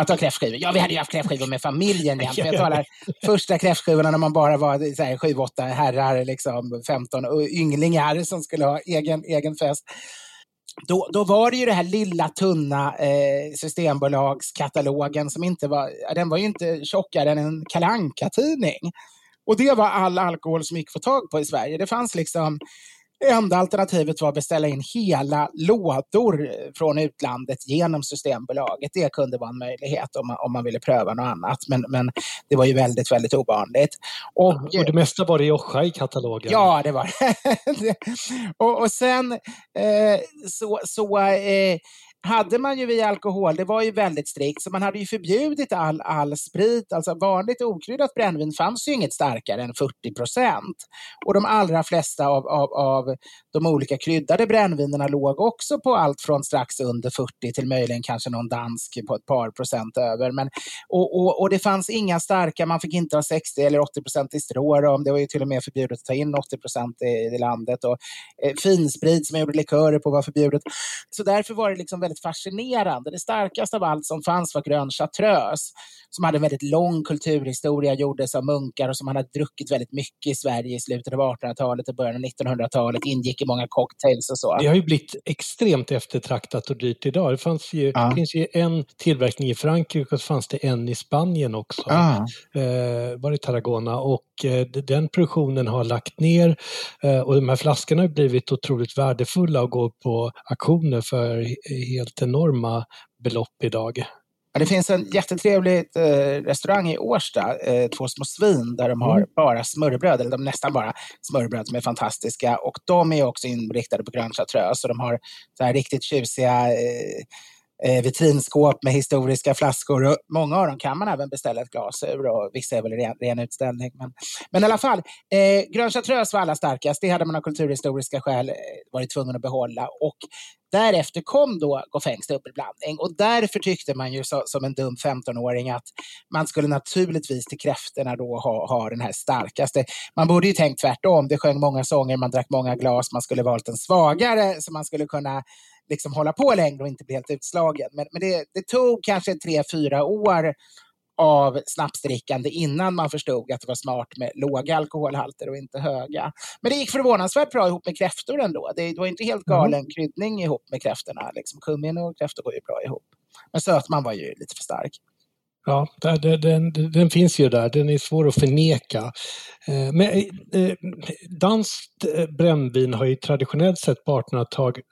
Att ha kräftskivor? Ja, vi hade ju haft kräftskivor med familjen jämt. Jag talar första kräftskivorna när man bara var så här, 7, 8 herrar, liksom, 15 ynglingar som skulle ha egen, egen fest. Då, då var det ju det här lilla tunna eh, Systembolagskatalogen som inte var, den var ju inte tjockare än en kalanka tidning Och det var all alkohol som gick att få tag på i Sverige. Det fanns liksom Enda alternativet var att beställa in hela lådor från utlandet genom Systembolaget. Det kunde vara en möjlighet om man, om man ville pröva något annat. Men, men det var ju väldigt, väldigt ovanligt. Och, och det mesta var det Joscha i katalogen? Ja, det var det. och, och sen eh, så, så eh, hade man ju via alkohol, det var ju väldigt strikt, så man hade ju förbjudit all, all sprit. Alltså vanligt okryddat brännvin fanns ju inget starkare än 40 procent. Och de allra flesta av, av, av de olika kryddade brännvinerna låg också på allt från strax under 40 till möjligen kanske någon dansk på ett par procent över. Men, och, och, och det fanns inga starka, man fick inte ha 60 eller 80 procent i strå, Det var ju till och med förbjudet att ta in 80 procent i, i landet. Och, eh, finsprit som man gjorde likörer på var förbjudet. Så därför var det liksom väldigt fascinerande. Det starkaste av allt som fanns var grön chartreuse som hade en väldigt lång kulturhistoria, gjordes av munkar och som hade druckit väldigt mycket i Sverige i slutet av 1800-talet och början av 1900-talet, ingick i många cocktails och så. Det har ju blivit extremt eftertraktat och dyrt idag. Det fanns ju, ja. finns ju en tillverkning i Frankrike och så fanns det en i Spanien också. Ja. Eh, var det Tarragona och eh, den produktionen har lagt ner eh, och de här flaskorna har blivit otroligt värdefulla och går på auktioner för helt enorma belopp idag. Ja, det finns en jättetrevlig eh, restaurang i Årsta, eh, Två små svin, där de har mm. bara smörrebröd, eller de nästan bara smörrebröd som är fantastiska. Och de är också inriktade på grön chartreuse, så de har så här riktigt tjusiga eh, eh, vitrinskåp med historiska flaskor. Och många av dem kan man även beställa ett glas ur och vissa är väl ren, ren utställning. Men, men i alla fall, eh, grön chartreuse var allra starkast. Det hade man av kulturhistoriska skäl eh, varit tvungen att behålla. Och Därefter kom då Goffengs dubbelblandning och därför tyckte man ju så, som en dum 15-åring att man skulle naturligtvis till kräftorna då ha, ha den här starkaste. Man borde ju tänkt tvärtom. Det sjöng många sånger, man drack många glas, man skulle valt en svagare så man skulle kunna liksom hålla på längre och inte bli helt utslagen. Men, men det, det tog kanske tre, fyra år av snapsdrickande innan man förstod att det var smart med låga alkoholhalter och inte höga. Men det gick förvånansvärt bra ihop med kräftor ändå. Det, var inte helt mm. galen mm. kryddning ihop med kräftorna. Liksom, kummin och kräftor går ju bra ihop. Men sötman var ju lite för stark. Ja, den, den, den, finns ju där, den är svår att förneka. Eh, men eh, danskt eh, brännvin har ju traditionellt sett på 1800-talet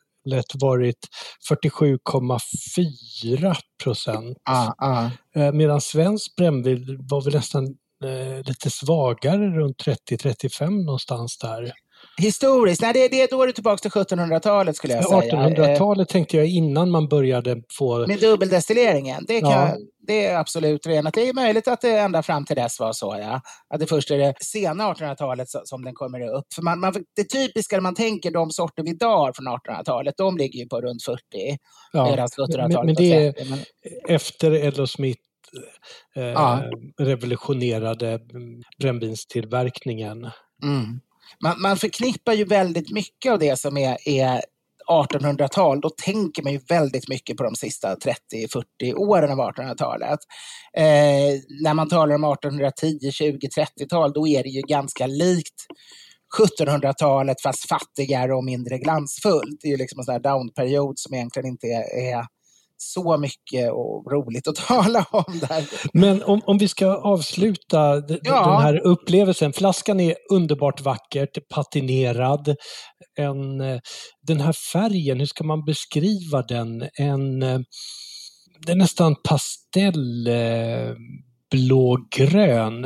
varit 47,4 procent. Ah, ah. Medan svensk brännvin var väl nästan eh, lite svagare, runt 30-35 någonstans där. Historiskt? Nej, det, det, då är det tillbaka till 1700-talet skulle jag säga. 1800-talet tänkte jag innan man började få... Med dubbeldestilleringen? Det, kan, ja. det är absolut renat. Det är möjligt att det ända fram till dess var så, ja. Att det först är det sena 1800-talet som den kommer upp. För man, man, det typiska när man tänker de sorter vi idag har från 1800-talet, de ligger ju på runt 40. Ja, men, men det är efter Edlo Smith eh, ja. revolutionerade brännvinstillverkning. Mm man, man förknippar ju väldigt mycket av det som är, är 1800-tal, då tänker man ju väldigt mycket på de sista 30-40 åren av 1800-talet. Eh, när man talar om 1810, 20, 30-tal, då är det ju ganska likt 1700-talet fast fattigare och mindre glansfullt. Det är ju liksom en sån här downperiod som egentligen inte är, är så mycket och roligt att tala om där. Men om, om vi ska avsluta ja. den här upplevelsen. Flaskan är underbart vackert, patinerad. En, den här färgen, hur ska man beskriva den? En, det är nästan pastellblågrön.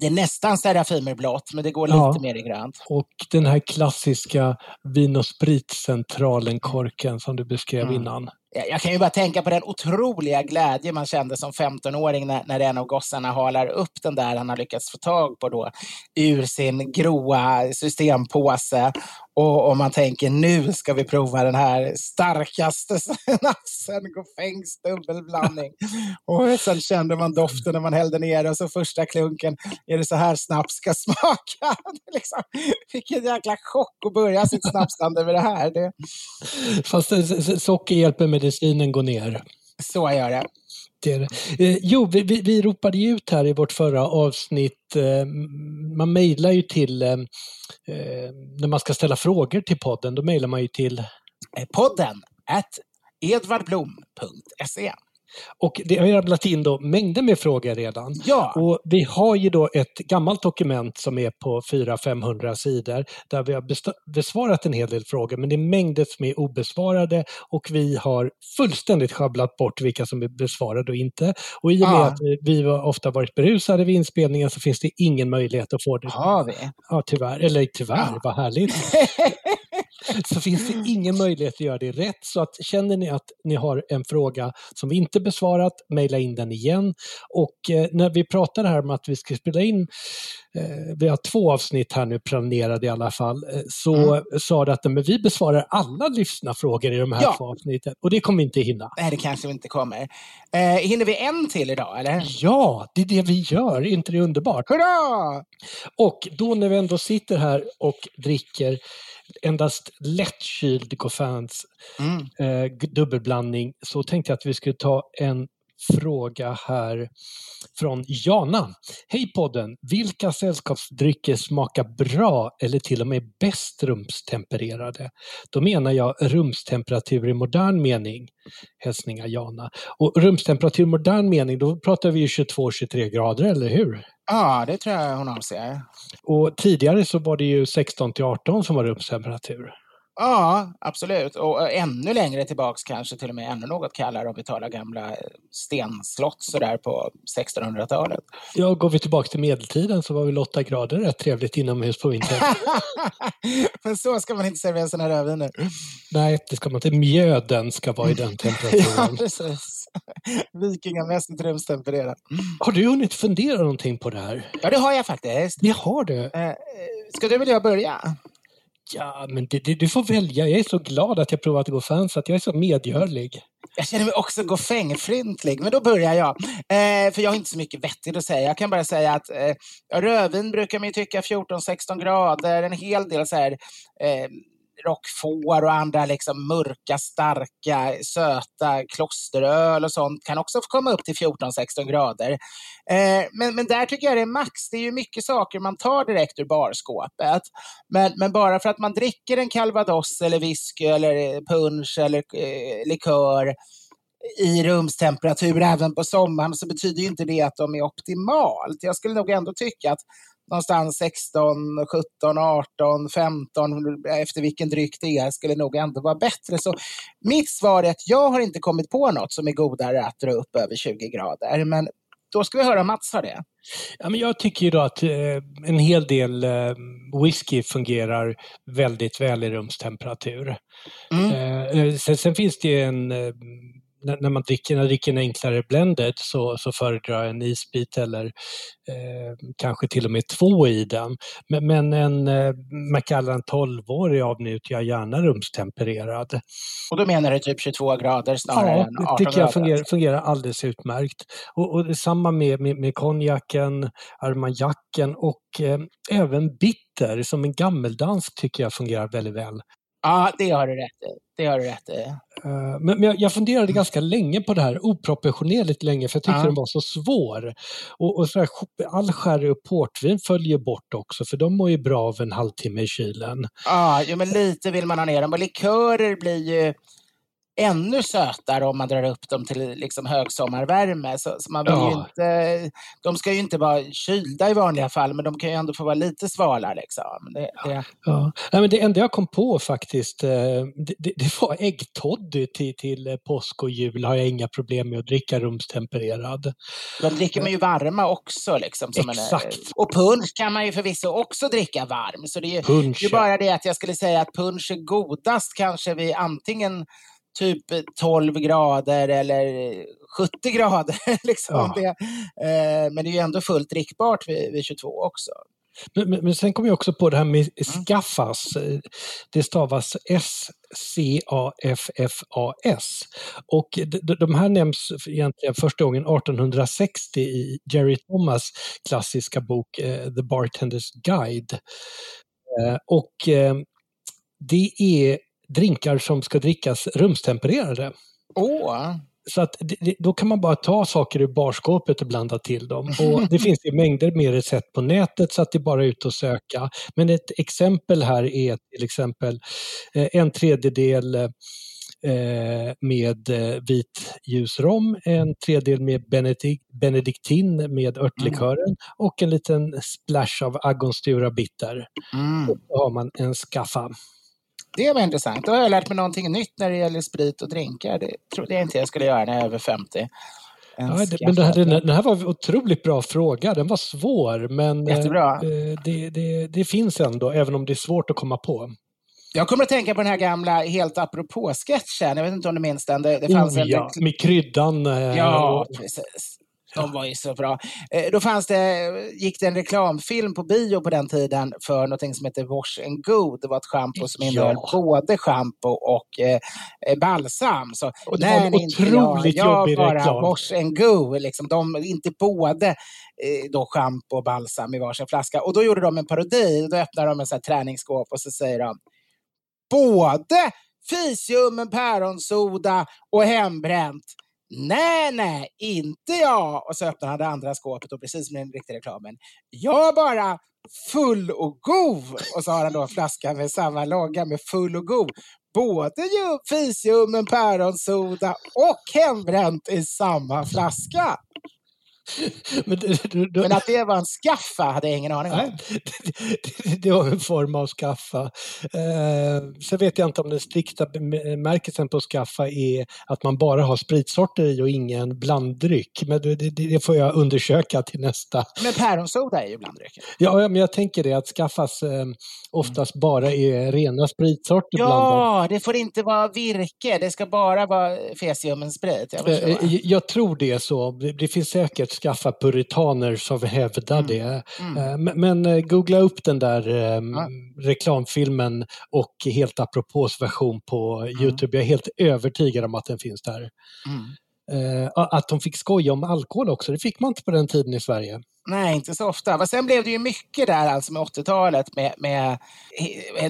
Det är nästan Serafimerblått, men det går lite Ja. mer i grönt. Och den här klassiska Vin och spritcentralen-korken som du beskrev Mm. innan. Jag kan ju bara tänka på den otroliga glädje man kände som 15-åring när, när en av gossarna halar upp den där han har lyckats få tag på då ur sin gråa systempåse. Och, och man tänker nu ska vi prova den här starkaste snapsen, Goffengs dubbelblandning. och sen kände man doften när man hällde ner och så första klunken, är det så här snaps ska smaka? liksom, vilken jäkla chock att börja sitt snapsande med det här. Det, Fast socker hjälper medicinen gå ner. så gör det. Det är det. Eh, jo, vi, vi, vi ropade ju ut här i vårt förra avsnitt, eh, man mejlar ju till, eh, eh, när man ska ställa frågor till podden, då mejlar man ju till eh, podden at edvardblom.se. Och det har ju rabblat in då mängder med frågor redan. Ja, Och vi har ju då ett gammalt dokument som är på 400-500 sidor där vi har besvarat en hel del frågor men det är mängder som är obesvarade och vi har fullständigt sjabblat bort vilka som är besvarade och inte. Och i och med Ja. att vi, ofta varit berusade vid inspelningen så finns det ingen möjlighet att få det. har vi. Ja, tyvärr. Eller tyvärr, Ja. vad härligt. så finns det ingen möjlighet att göra det rätt. Så att känner ni att ni har en fråga som vi inte besvarat, mejla in den igen. Och eh, när vi pratade här om att vi ska spela in, eh, vi har två avsnitt här nu planerade i alla fall, eh, så sa det att men vi besvarar alla lyssnarfrågor i de här Ja. två avsnitten. Och det kommer vi inte hinna. Nej, det kanske vi inte kommer. Eh, hinner vi en till idag, eller? Ja, det är det vi gör, är inte det underbart? Hurra! Och då när vi ändå sitter här och dricker endast lättkyld Goffins Mm. eh, dubbelblandning så tänkte jag att vi skulle ta en fråga här från Jana. Hej podden! Vilka sällskapsdrycker smakar bra eller till och med bäst rumstempererade? Då menar jag rumstemperatur i modern mening. Hälsningar Jana. Och rumstemperatur i modern mening, då pratar vi ju 22-23 grader, eller hur? Ja, det tror jag hon avser. Och tidigare så var det ju 16 till 18 som var rumstemperatur. Ja, absolut. Och eh, ännu längre tillbaks kanske till och med ännu något kallare om vi talar gamla eh, stenslott sådär på 1600-talet. Ja, går vi tillbaka till medeltiden så var väl 8 grader rätt trevligt inomhus på vintern. Men så ska man inte servera sina rödviner. Nej, det ska man inte. Mjöden ska vara i den Ja, temperaturen. precis. Vikingamässigt rumstempererat. Har du hunnit fundera någonting på det här? Ja, det har jag faktiskt. Det har du. Eh, ska du jag börja? Ja, men det, det, du får välja. Jag är så glad att jag provat att gå fans att jag är så medgörlig. Jag känner mig också goffängflintlig, men då börjar jag. Eh, för jag har inte så mycket vettigt att säga. Jag kan bara säga att eh, rödvin brukar man ju tycka 14-16 grader. En hel del så här eh, rockfår och andra liksom mörka, starka, söta klosteröl och sånt kan också få komma upp till 14-16 grader. Eh, men, men där tycker jag det är max. Det är ju mycket saker man tar direkt ur barskåpet. Men, men bara för att man dricker en calvados eller whisky eller eh, punch eller eh, likör i rumstemperatur även på sommaren så betyder ju inte det att de är optimalt. Jag skulle nog ändå tycka att någonstans 16, 17, 18, 15 efter vilken dryck det är skulle nog ändå vara bättre. Så mitt svar är att jag har inte kommit på något som är godare att dra upp över 20 grader. Men då ska vi höra om Mats har det. Ja, men jag tycker ju då att eh, en hel del eh, whisky fungerar väldigt väl i rumstemperatur. Mm. Eh, sen, finns det ju en när, man dricker, när dricker en enklare blended så, så föredrar jag en isbit eller eh, kanske till och med två i den. Men, men en eh, Macallan 12-årig avnjuter jag gärna rumstempererad. Och då menar du typ 22 grader snarare Ja, än det 18 tycker grader? jag fungerar, fungerar alldeles utmärkt. Och, och detsamma med, med, med konjaken, armagnacken och eh, även bitter som en gammeldansk tycker jag fungerar väldigt väl. Ja, det har du rätt i. Det har du rätt i. Eh, Men, men jag, jag funderade ganska länge på det här, oproportionerligt länge, för jag tyckte Ja. den var så svår. Och, och så här, all sherry och portvin följer bort också, för de mår ju bra av en halvtimme i kylen. Ja, jo, men lite vill man ha ner dem. Och likörer blir ju ännu sötare om man drar upp dem till liksom högsommarvärme. Så, så man vill ja. inte, de ska ju inte vara kylda i vanliga fall, men de kan ju ändå få vara lite svala. Liksom. Det, det... Ja. Nej, men det enda jag kom på faktiskt, eh, det, det, det var äggtoddy till, till påsk och jul har jag inga problem med att dricka rumstempererad. De dricker man ju varma också. Liksom, Exakt. En, och punsch kan man ju förvisso också dricka varm. Så det är ju, punch, det är bara det att jag skulle säga att punsch är godast kanske vid antingen typ 12 grader eller 70 grader. liksom ja. det. Eh, men det är ju ändå fullt drickbart vid, vid 22 också. Men, men, men, sen kom jag också på det här med mm. skaffas. Det stavas S-C-A-F-F-A-S. Och de, de här nämns egentligen första gången 1860 i Jerry Thomas klassiska bok uh, The Bartender's Guide. Uh, och uh, det är drinkar som ska drickas rumstempererade. Oh. Så att då kan man bara ta saker ur barskåpet och blanda till dem. Och det finns ju mängder med recept på nätet så att det är bara ut och söka. Men ett exempel här är till exempel eh, en tredjedel eh, med eh, vit ljusrom, en tredjedel med benedikt, benediktin med örtlikören mm. och en liten splash av agonstura bitter. Mm. Då har man en skaffa. Det var intressant. Då har jag lärt mig någonting nytt när det gäller sprit och drinkar. Det trodde jag inte jag skulle göra när jag är över 50. Ja, det, men det här, den, här var en otroligt bra fråga. Den var svår, men Jättebra. Eh, det, det, det finns ändå, även om det är svårt att komma på. Jag kommer att tänka på den här gamla Helt apropå-sketchen. Jag vet inte om du minns den? Det, det fanns oh, ja, en... med kryddan. Eh, ja, och... precis. De var ju så bra. Eh, då fanns det, gick det en reklamfilm på bio på den tiden för något som heter Wash and Go. Det var ett schampo som innehöll ja. både schampo och eh, balsam. Så och det var en otroligt jag, jag jobbig bara reklam. Wash and Go. Liksom, de, inte både eh, då schampo och balsam i varsin flaska. Och då gjorde de en parodi. Då öppnade de en sån här träningsskåp och så säger de både fisljummen päronsoda och hembränt Nej, nej, inte jag! Och så öppnar han det andra skåpet och precis som i den riktiga reklamen. Jag bara full och god! Och så har han då en flaska med samma logga med full och god. Både fisljummen, päronsoda och hembränt i samma flaska. Men, du, du, Men, att det var en skaffa hade jag ingen aning om. det, det, var en form av skaffa. Eh, sen vet jag inte om den strikta märkelsen på skaffa är att man bara har spritsorter i och ingen blanddryck. Men det, det får jag undersöka till nästa. Men päronsoda är ju blanddryck. Ja, men jag tänker det att skaffas eh, oftast mm. bara är rena spritsorter ja, det får inte vara virke. Det ska bara vara sprit. Jag, eh, jag tror det är så. Det finns säkert skaffa puritaner som hävdar mm. det. Mm. Eh, men, men, eh, googla upp den där eh, ja. reklamfilmen och Helt apropås version på mm. Youtube. Jag är helt övertygad om att den finns där. Mm. Att de fick skoja om alkohol också, det fick man inte på den tiden i Sverige. Nej, inte så ofta. Men sen blev det ju mycket där alltså med 80-talet med, med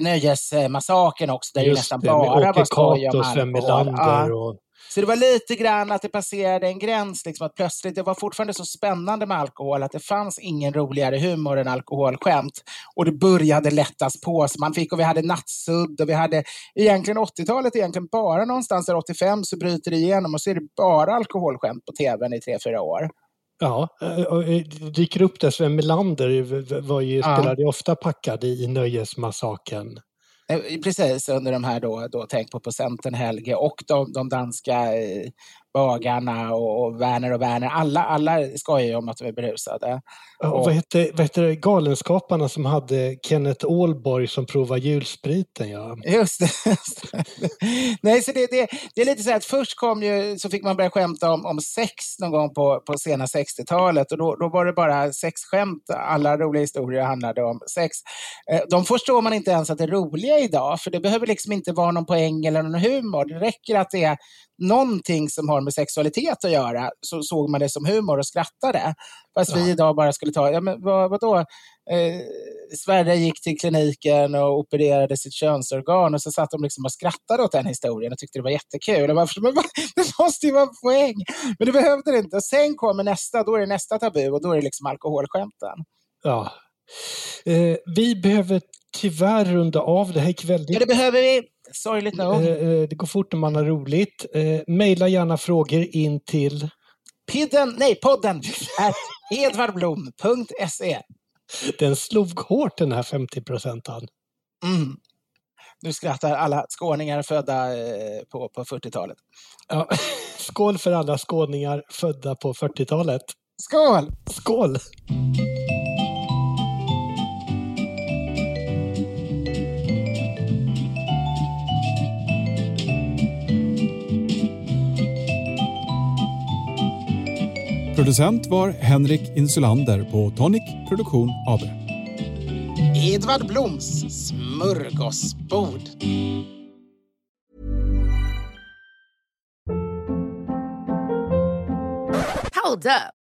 Nöjesmassakern också, där Just det nästan det, bara var skoj om alkohol. Sven Melander och så det var lite grann att det passerade en gräns, liksom, att plötsligt, det var fortfarande så spännande med alkohol att det fanns ingen roligare humor än alkoholskämt. Och det började lättas på, så man fick, och vi hade nattsudd och vi hade egentligen 80-talet, egentligen bara någonstans där 85 så bryter det igenom och så är det bara alkoholskämt på tvn i tre, fyra år. Ja, och dyker upp där Sven Melander var ju, ja. spelade ofta packad i Nöjesmassakern. Eh, precis, under de här då, då tänk på procenten Helge och de, de danska eh, bagarna och, Werner och Werner. Alla, alla skojar ju om att de är berusade. Ja, och, vad, hette, vad hette Galenskaparna som hade Kenneth Ålborg som provar julspriten? Ja. Just det. Just det. Nej, så det, det, det, är lite så att först kom ju, så fick man börja skämta om, om sex någon gång på, på sena 60-talet och då, då var det bara sexskämt. Alla roliga historier handlade om sex. Eh, de förstår man inte ens att det är roliga idag, för det behöver liksom inte vara någon poäng eller någon humor. Det räcker att det är någonting som har med sexualitet att göra så såg man det som humor och skrattade. Fast ja. vi idag bara skulle ta, ja men vad, vadå? Eh, Sverre gick till kliniken och opererade sitt könsorgan och så satt de liksom och skrattade åt den historien och tyckte det var jättekul. Och bara, men det måste ju vara poäng! Men det behövde det inte. Och sen kommer nästa, då är det nästa tabu och då är det liksom alkoholskämten. Ja. Eh, vi behöver tyvärr runda av. Det här gick väldigt... Ja, det behöver vi. Sorgligt nog. Eh, eh, det går fort när man har roligt. Eh, maila gärna frågor in till... Pidden, nej, podden, at edvardblom.se. Den slog hårt den här 50 procenten. Mm. Nu skrattar alla skåningar födda eh, på, på 40-talet. Ja, skål för alla skåningar födda på 40-talet. Skål! Skål! Producent var Henrik Insulander på Tonic Produktion AB. Edvard Bloms smörgåsbord. Hold up.